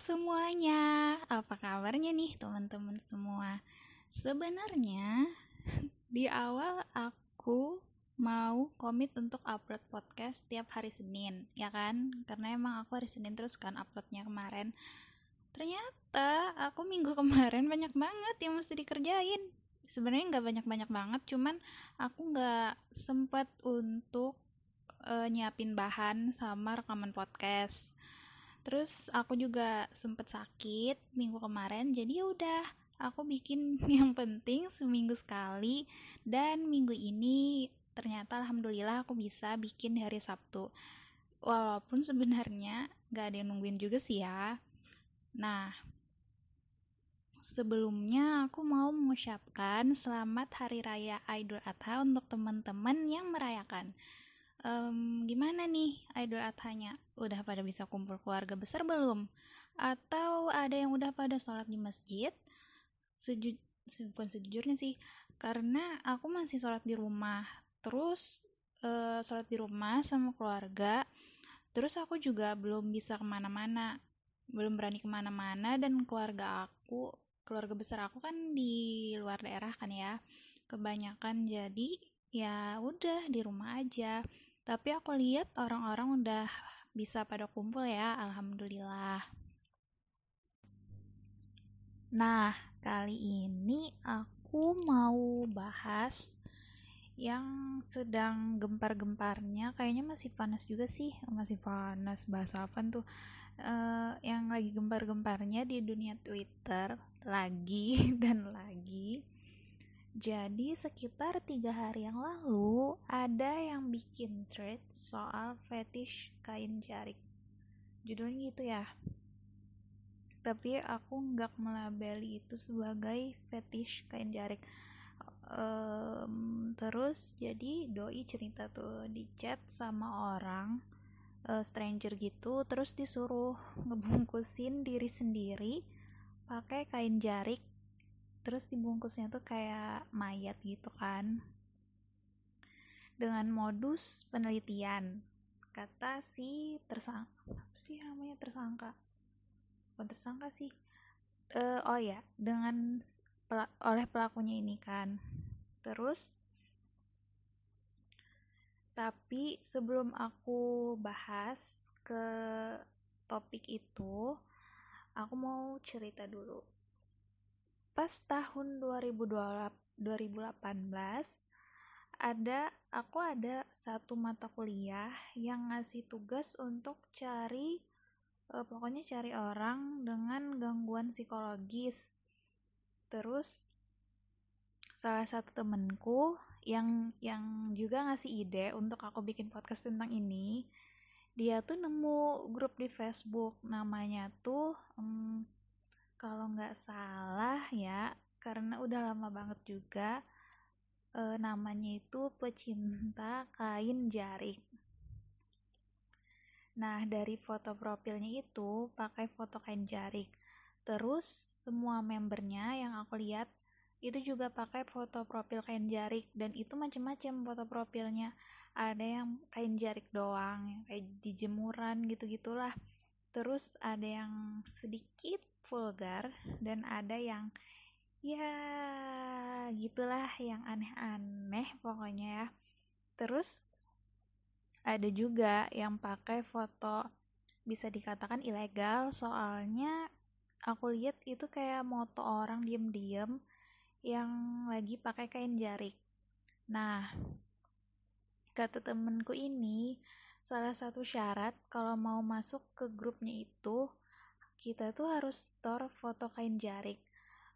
semuanya, apa kabarnya nih teman-teman semua? Sebenarnya di awal aku mau komit untuk upload podcast tiap hari Senin, ya kan? Karena emang aku hari Senin terus kan uploadnya kemarin. Ternyata aku minggu kemarin banyak banget yang mesti dikerjain. Sebenarnya nggak banyak-banyak banget, cuman aku nggak sempat untuk uh, nyiapin bahan sama rekaman podcast terus aku juga sempet sakit minggu kemarin jadi ya udah aku bikin yang penting seminggu sekali. Dan minggu ini ternyata alhamdulillah aku bisa bikin hari Sabtu. Walaupun sebenarnya gak ada yang nungguin juga sih ya. Nah sebelumnya aku mau mengucapkan selamat hari raya Idul Adha untuk teman-teman yang merayakan um, gimana nih Idul Adhanya? Udah pada bisa kumpul keluarga besar belum? Atau ada yang udah pada sholat di masjid? Seju bukan sejujurnya sih, karena aku masih sholat di rumah. Terus uh, sholat di rumah sama keluarga. Terus aku juga belum bisa ke mana-mana, belum berani ke mana-mana dan keluarga aku, keluarga besar aku kan di luar daerah kan ya, kebanyakan jadi ya udah di rumah aja tapi aku lihat orang-orang udah bisa pada kumpul ya, alhamdulillah. Nah, kali ini aku mau bahas yang sedang gempar-gemparnya. Kayaknya masih panas juga sih masih panas bahasa apa tuh? Uh, yang lagi gempar-gemparnya di dunia Twitter lagi dan lagi jadi sekitar tiga hari yang lalu ada yang bikin thread soal fetish kain jarik. Judulnya gitu ya. Tapi aku nggak melabeli itu sebagai fetish kain jarik. Um, terus jadi doi cerita tuh di chat sama orang uh, stranger gitu terus disuruh ngebungkusin diri sendiri pakai kain jarik terus dibungkusnya tuh kayak mayat gitu kan. Dengan modus penelitian kata si tersangka apa sih namanya tersangka? Bukan tersangka sih. Uh, oh ya dengan pel oleh pelakunya ini kan. Terus tapi sebelum aku bahas ke topik itu aku mau cerita dulu pas tahun 2018 ada aku ada satu mata kuliah yang ngasih tugas untuk cari uh, pokoknya cari orang dengan gangguan psikologis. Terus salah satu temenku yang yang juga ngasih ide untuk aku bikin podcast tentang ini dia tuh nemu grup di Facebook namanya tuh um, kalau nggak salah ya karena udah lama banget juga e, namanya itu pecinta kain jarik nah dari foto profilnya itu pakai foto kain jarik terus semua membernya yang aku lihat itu juga pakai foto profil kain jarik dan itu macam-macam foto profilnya. Ada yang kain jarik doang kayak di jemuran gitu gitulah terus ada yang sedikit vulgar dan ada yang ya gitulah yang aneh-aneh pokoknya ya. Terus ada juga yang pakai foto bisa dikatakan ilegal soalnya aku lihat itu kayak moto orang diem-diem yang lagi pakai kain jarik. Nah kata temenku ini salah satu syarat kalau mau masuk ke grupnya itu kita tuh harus store foto kain jarik.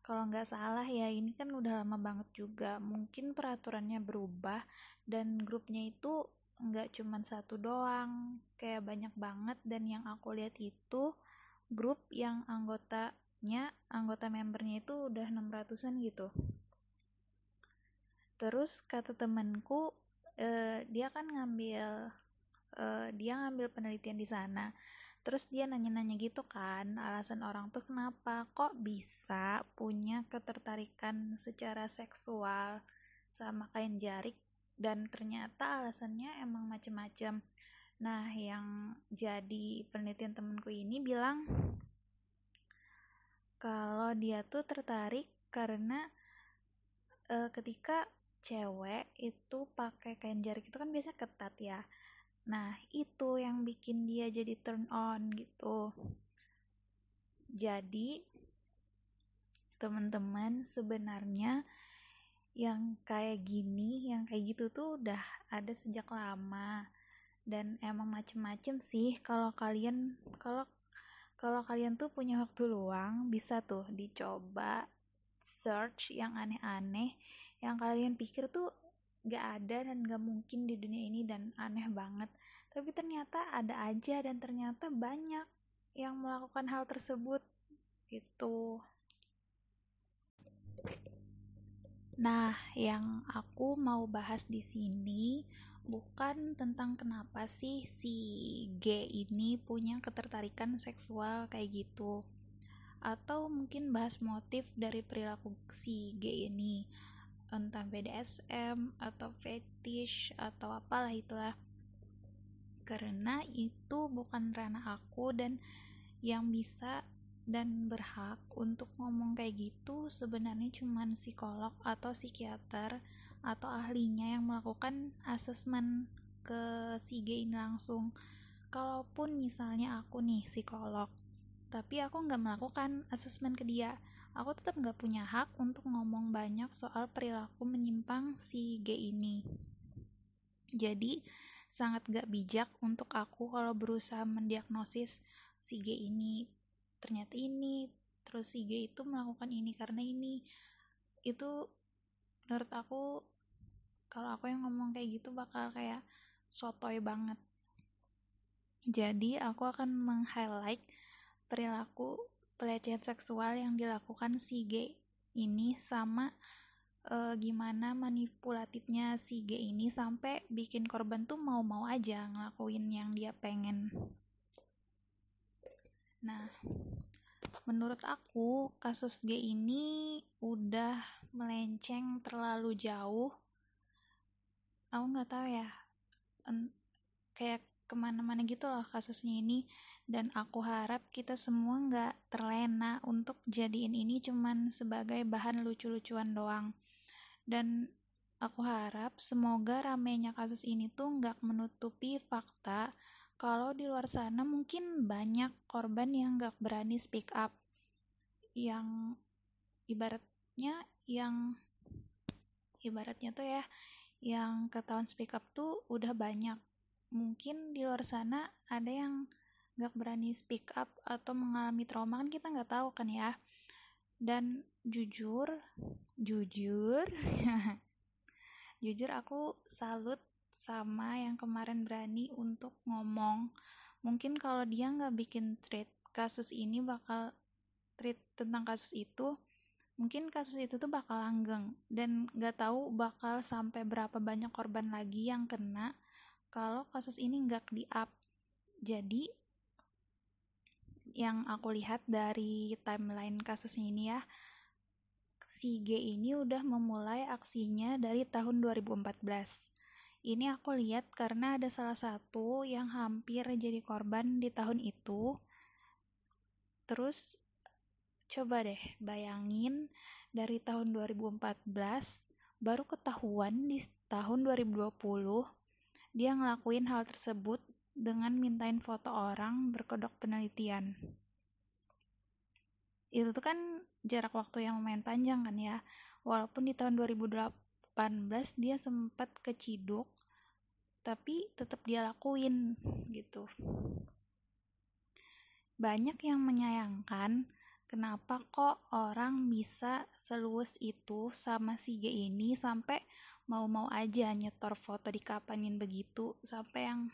Kalau nggak salah ya ini kan udah lama banget juga. Mungkin peraturannya berubah dan grupnya itu nggak cuma satu doang. Kayak banyak banget dan yang aku lihat itu grup yang anggotanya anggota membernya itu udah 600an gitu. Terus kata temanku eh, dia kan ngambil eh, dia ngambil penelitian di sana terus dia nanya-nanya gitu kan alasan orang tuh kenapa kok bisa punya ketertarikan secara seksual sama kain jarik dan ternyata alasannya emang macem-macem. Nah yang jadi penelitian temenku ini bilang kalau dia tuh tertarik karena uh, ketika cewek itu pakai kain jarik itu kan biasanya ketat ya nah itu yang bikin dia jadi turn on gitu. Jadi teman-teman sebenarnya yang kayak gini yang kayak gitu tuh udah ada sejak lama. Dan emang macem-macem sih kalau kalian kalau kalau kalian tuh punya waktu luang bisa tuh dicoba search yang aneh-aneh. Yang kalian pikir tuh gak ada dan gak mungkin di dunia ini dan aneh banget. Tapi ternyata ada aja dan ternyata banyak yang melakukan hal tersebut gitu. Nah, yang aku mau bahas di sini bukan tentang kenapa sih si G ini punya ketertarikan seksual kayak gitu atau mungkin bahas motif dari perilaku si G ini entah BDSM atau fetish atau apalah itulah. Karena itu bukan ranah aku dan yang bisa dan berhak untuk ngomong kayak gitu sebenarnya cuma psikolog atau psikiater atau ahlinya yang melakukan asesmen ke si G ini langsung. Kalaupun misalnya aku nih psikolog tapi aku nggak melakukan asesmen ke dia aku tetap nggak punya hak untuk ngomong banyak soal perilaku menyimpang si G ini. Jadi sangat gak bijak untuk aku kalau berusaha mendiagnosis si G ini. Ternyata ini terus si G itu melakukan ini karena ini. Itu menurut aku kalau aku yang ngomong kayak gitu bakal kayak sotoy banget. Jadi aku akan meng-highlight perilaku pelecehan seksual yang dilakukan si G ini sama e, gimana manipulatifnya si G ini sampai bikin korban tuh mau-mau aja ngelakuin yang dia pengen. Nah, menurut aku kasus G ini udah melenceng terlalu jauh aku nggak tahu ya kayak ke mana-mana gitu loh kasusnya ini dan aku harap kita semua nggak terlena untuk jadiin ini cuman sebagai bahan lucu-lucuan doang. Dan aku harap semoga ramenya kasus ini tuh nggak menutupi fakta kalau di luar sana mungkin banyak korban yang nggak berani speak up. Yang ibaratnya yang ibaratnya tuh ya yang ketahuan speak up tuh udah banyak. Mungkin di luar sana ada yang gak berani speak up atau mengalami trauma kan kita nggak tahu kan ya. Dan jujur jujur jujur aku salut sama yang kemarin berani untuk ngomong. Mungkin kalau dia nggak bikin treat kasus ini bakal treat tentang kasus itu mungkin kasus itu tuh bakal langgeng. Dan gak tahu bakal sampai berapa banyak korban lagi yang kena kalau kasus ini nggak di up jadi yang aku lihat dari timeline kasusnya ini ya. Si G ini udah memulai aksinya dari tahun 2014 ini aku lihat karena ada salah satu yang hampir jadi korban di tahun itu. Terus Coba deh bayangin dari tahun 2014 baru ketahuan di tahun 2020 dia ngelakuin hal tersebut dengan mintain foto orang berkedok penelitian. Itu tuh kan jarak waktu yang lumayan panjang kan ya. Walaupun di tahun 2018 dia sempat keciduk tapi tetap dia lakuin gitu. Banyak yang menyayangkan kenapa kok orang bisa seluas itu sama si G ini sampai mau-mau aja nyetor foto di kapanin begitu sampai yang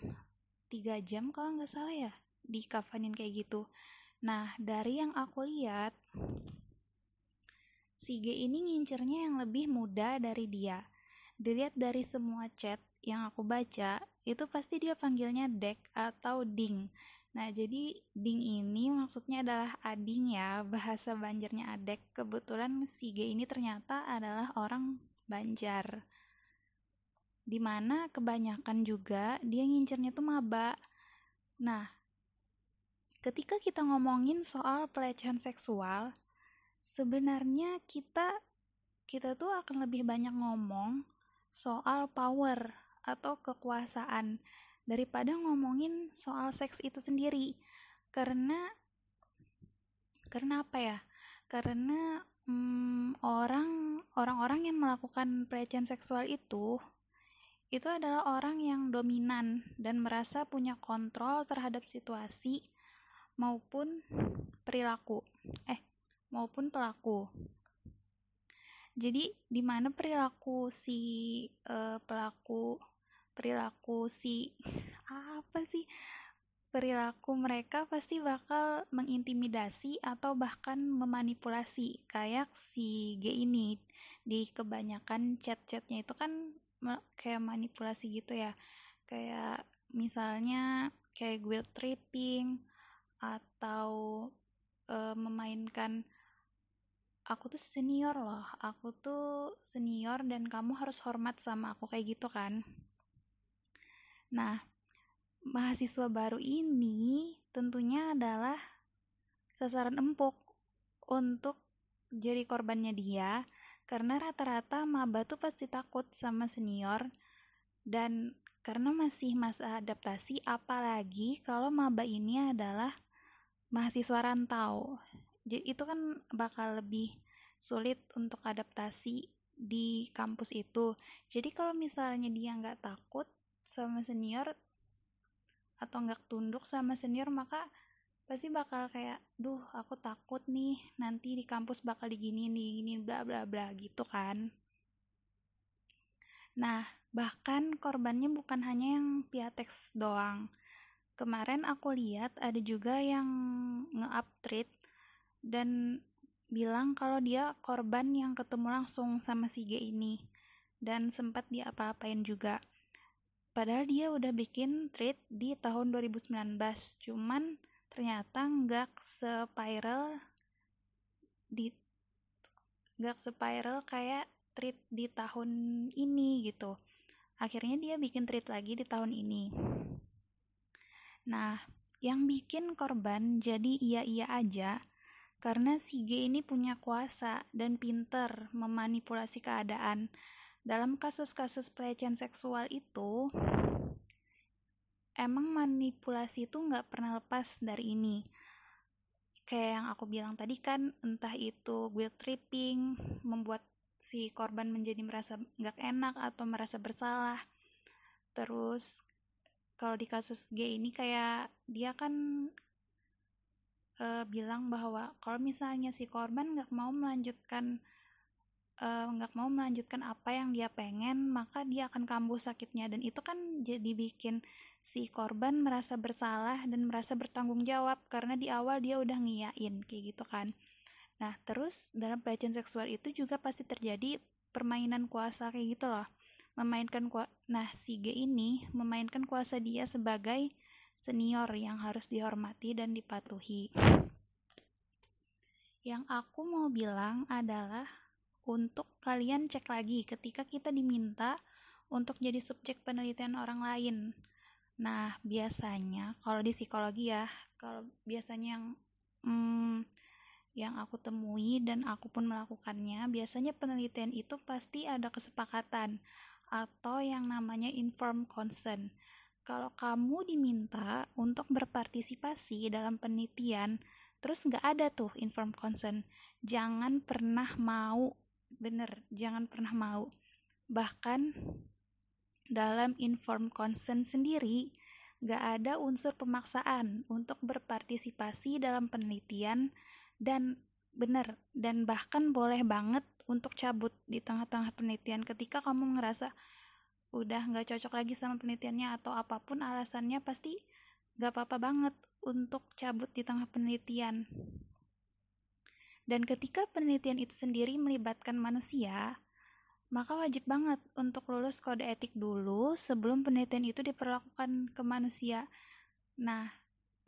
tiga jam kalau nggak salah ya di kapanin kayak gitu nah dari yang aku lihat si G ini ngincernya yang lebih muda dari dia dilihat dari semua chat yang aku baca itu pasti dia panggilnya Dek atau Ding Nah, jadi ding ini maksudnya adalah ading ya, bahasa Banjarnya adek. Kebetulan si G ini ternyata adalah orang Banjar. Di mana kebanyakan juga dia ngincernya tuh maba. Nah, ketika kita ngomongin soal pelecehan seksual, sebenarnya kita kita tuh akan lebih banyak ngomong soal power atau kekuasaan daripada ngomongin soal seks itu sendiri karena karena apa ya karena hmm, orang orang-orang yang melakukan pelecehan seksual itu itu adalah orang yang dominan dan merasa punya kontrol terhadap situasi maupun perilaku. Eh maupun pelaku. Jadi di mana perilaku si uh, pelaku perilaku si apa sih? Perilaku mereka pasti bakal mengintimidasi atau bahkan memanipulasi kayak si G ini di kebanyakan chat-chatnya. Itu kan kayak manipulasi gitu ya. Kayak misalnya kayak guilt tripping atau e, memainkan aku tuh senior loh aku tuh senior dan kamu harus hormat sama aku kayak gitu kan. Nah mahasiswa baru ini tentunya adalah sasaran empuk untuk jadi korbannya dia karena rata-rata maba tuh pasti takut sama senior dan karena masih masa adaptasi apalagi kalau maba ini adalah mahasiswa rantau. Jadi itu kan bakal lebih sulit untuk adaptasi di kampus itu. Jadi kalau misalnya dia nggak takut sama senior atau nggak tunduk sama senior maka pasti bakal kayak duh aku takut nih nanti di kampus bakal digini digini bla bla bla gitu kan. Nah bahkan korbannya bukan hanya yang piatex doang. Kemarin aku lihat ada juga yang nge-up tweet dan bilang kalau dia korban yang ketemu langsung sama si G ini dan sempat dia apa-apain juga. Padahal dia udah bikin treat di tahun 2019, cuman ternyata nggak spiral di nggak spiral kayak treat di tahun ini gitu. Akhirnya dia bikin treat lagi di tahun ini. Nah, yang bikin korban jadi iya-iya aja karena si G ini punya kuasa dan pinter memanipulasi keadaan dalam kasus-kasus pelecehan seksual itu emang manipulasi itu nggak pernah lepas dari ini. Kayak yang aku bilang tadi kan entah itu guilt tripping membuat si korban menjadi merasa nggak enak atau merasa bersalah. Terus kalau di kasus G ini kayak dia kan e, bilang bahwa kalau misalnya si korban nggak mau melanjutkan Eh, nggak uh, mau melanjutkan apa yang dia pengen maka dia akan kambuh sakitnya. Dan itu kan jadi bikin si korban merasa bersalah dan merasa bertanggung jawab karena di awal dia udah ngiyain kayak gitu kan. Nah terus dalam pelecehan seksual itu juga pasti terjadi permainan kuasa kayak gitu loh. Memainkan kuasa nah si G ini memainkan kuasa dia sebagai senior yang harus dihormati dan dipatuhi. Yang aku mau bilang adalah untuk kalian cek lagi ketika kita diminta untuk jadi subjek penelitian orang lain. Nah, biasanya kalau di psikologi ya, kalau biasanya yang hmm, yang aku temui dan aku pun melakukannya, biasanya penelitian itu pasti ada kesepakatan atau yang namanya informed consent. Kalau kamu diminta untuk berpartisipasi dalam penelitian, terus nggak ada tuh informed consent, jangan pernah mau bener jangan pernah mau bahkan dalam inform consent sendiri gak ada unsur pemaksaan untuk berpartisipasi dalam penelitian dan bener dan bahkan boleh banget untuk cabut di tengah-tengah penelitian ketika kamu ngerasa udah nggak cocok lagi sama penelitiannya atau apa pun alasannya pasti gak apa-apa banget untuk cabut di tengah penelitian. Dan ketika penelitian itu sendiri melibatkan manusia, maka wajib banget untuk lulus kode etik dulu sebelum penelitian itu diperlakukan ke manusia. Nah,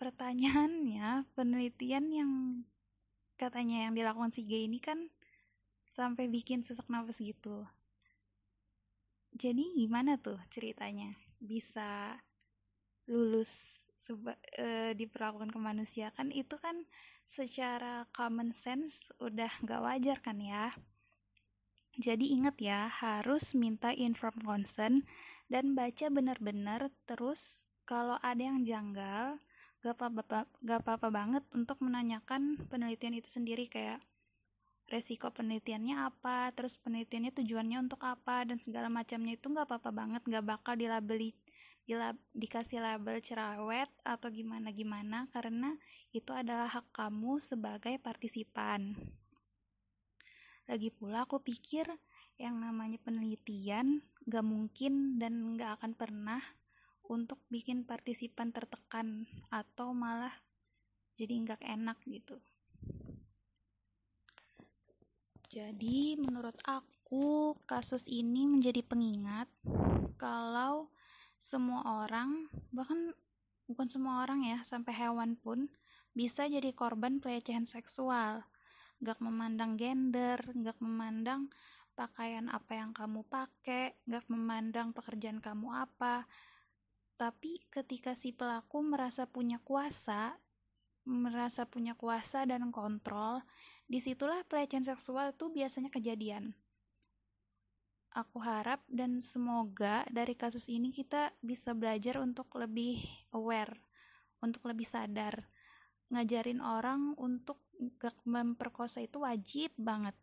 pertanyaannya, penelitian yang katanya yang dilakukan si G ini kan sampai bikin sesak nafas gitu. Jadi gimana tuh ceritanya? Bisa lulus seba, e, diperlakukan ke manusia kan itu kan secara common sense udah nggak wajar kan ya jadi ingat ya harus minta informed consent dan baca benar-benar terus. Kalau ada yang janggal gak apa-apa gak apa-apa banget untuk menanyakan penelitian itu sendiri kayak resiko penelitiannya apa terus penelitiannya tujuannya untuk apa dan segala macamnya itu gak apa-apa banget gak bakal dilabeli dilab, dikasih label cerewet atau gimana gimana karena itu adalah hak kamu sebagai partisipan lagi pula aku pikir yang namanya penelitian gak mungkin dan gak akan pernah untuk bikin partisipan tertekan atau malah jadi nggak enak gitu. Jadi menurut aku kasus ini menjadi pengingat kalau semua orang bahkan bukan semua orang ya sampai hewan pun bisa jadi korban pelecehan seksual. Gak memandang gender, gak memandang pakaian apa yang kamu pakai, gak memandang pekerjaan kamu apa, tapi ketika si pelaku merasa punya kuasa, merasa punya kuasa dan kontrol, di situlah pelecehan seksual itu biasanya kejadian. Aku harap dan semoga dari kasus ini kita bisa belajar untuk lebih aware, untuk lebih sadar. Ngajarin orang untuk gak memperkosa itu wajib banget.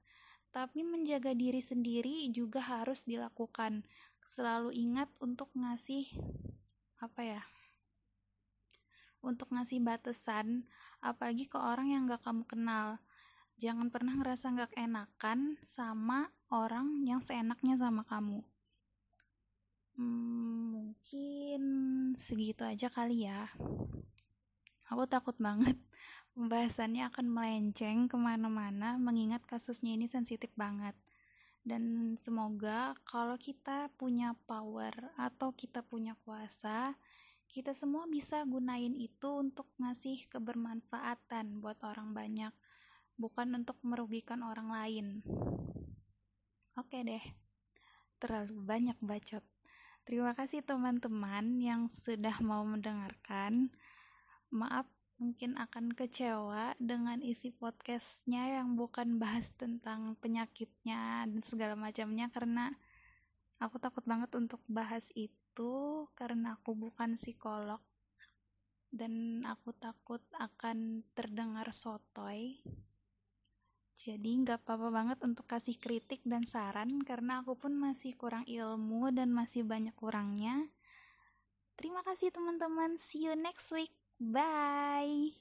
Tapi menjaga diri sendiri juga harus dilakukan. Selalu ingat untuk ngasih apa ya untuk ngasih batasan apalagi ke orang yang gak kamu kenal jangan pernah ngerasa gak enakan sama orang yang seenaknya sama kamu hmm, mungkin segitu aja kali ya aku takut banget pembahasannya akan melenceng ke mana-mana mengingat kasusnya ini sensitif banget. Dan semoga kalau kita punya power atau kita punya kuasa kita semua bisa gunain itu untuk ngasih kebermanfaatan buat orang banyak bukan untuk merugikan orang lain. Oke deh terlalu banyak bacot. Terima kasih teman-teman yang sudah mau mendengarkan. Maaf mungkin akan kecewa dengan isi podcastnya yang bukan bahas tentang penyakitnya dan segala macamnya karena aku takut banget untuk bahas itu karena aku bukan psikolog. Dan aku takut akan terdengar sotoy. Jadi nggak apa-apa banget untuk kasih kritik dan saran karena aku pun masih kurang ilmu dan masih banyak kurangnya. Terima kasih teman-teman. See you next week Bye.